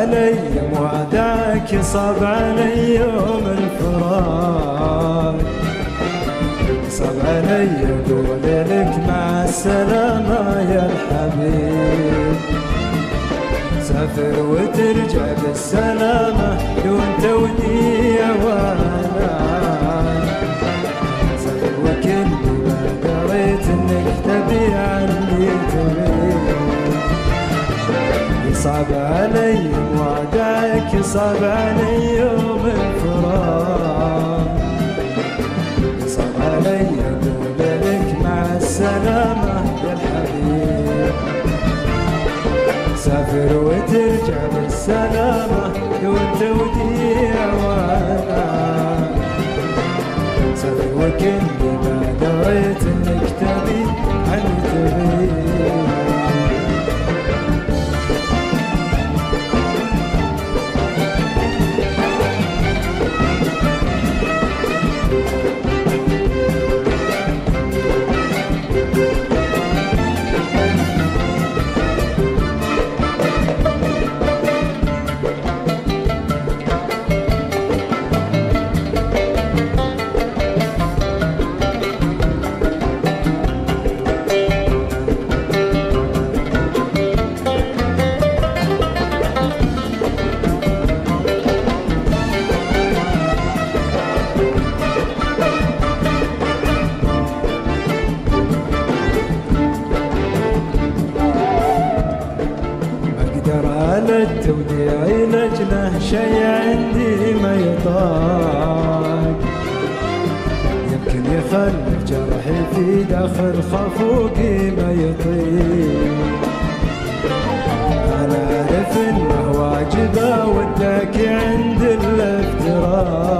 علي وعداك صاب علي يوم الفراق. صاب علي أقول لك مع السلامة يا الحبيب. سافر وترجع بالسلامة دون توديع صعب علي يوم الفراق صعب علي أقول لك مع السلامة يا الحبيب. سافر وترجع بالسلامة دون توديع وأنا. سافر وكل ما دريت إنك تبي لجنه شي عندي ما يطاق. يمكن يخلف جرحي في داخل خفوقي ما يطيق. أنا أعرف إنه واجب اودك عند الافتراق.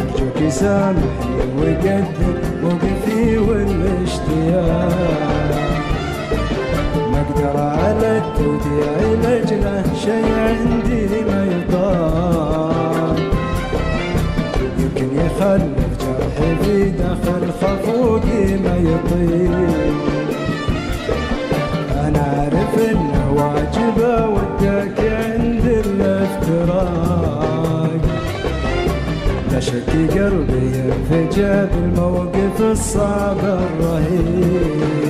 ارجوك سامحني وقدر شي عندي ما يطاق. يمكن يخلف جرحي في داخل خفوقي ما يطيق. أنا أعرف إنه واجب اودك عند الافتراق. لا شك قلبي ينفجع بالموقف الصعب الرهيب.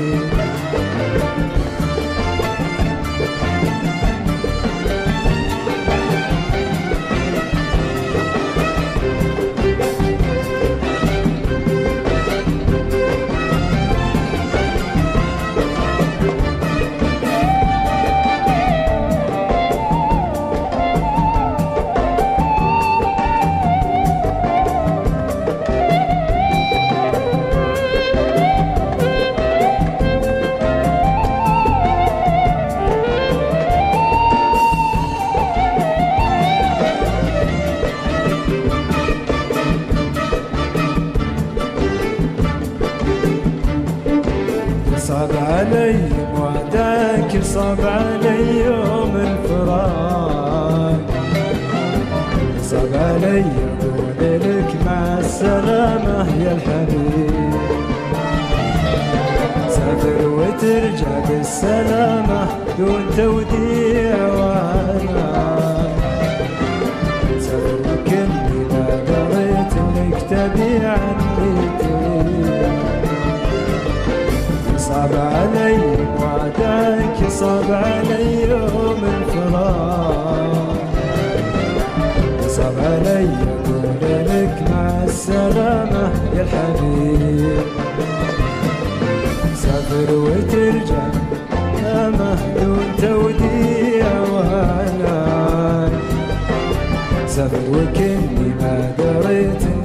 علي وعدك صعب علي يوم الفراق. صعب علي أقول لك مع السلامة يا الحبيب. سافر وترجع بالسلامة دون توديع صعب علي وعدك صعب علي يوم الفراق. صعب علي أقول لك مع السلامة يا الحبيب. سافر وترجع يا مهدون توديع وأنا سافر وكني ما دريت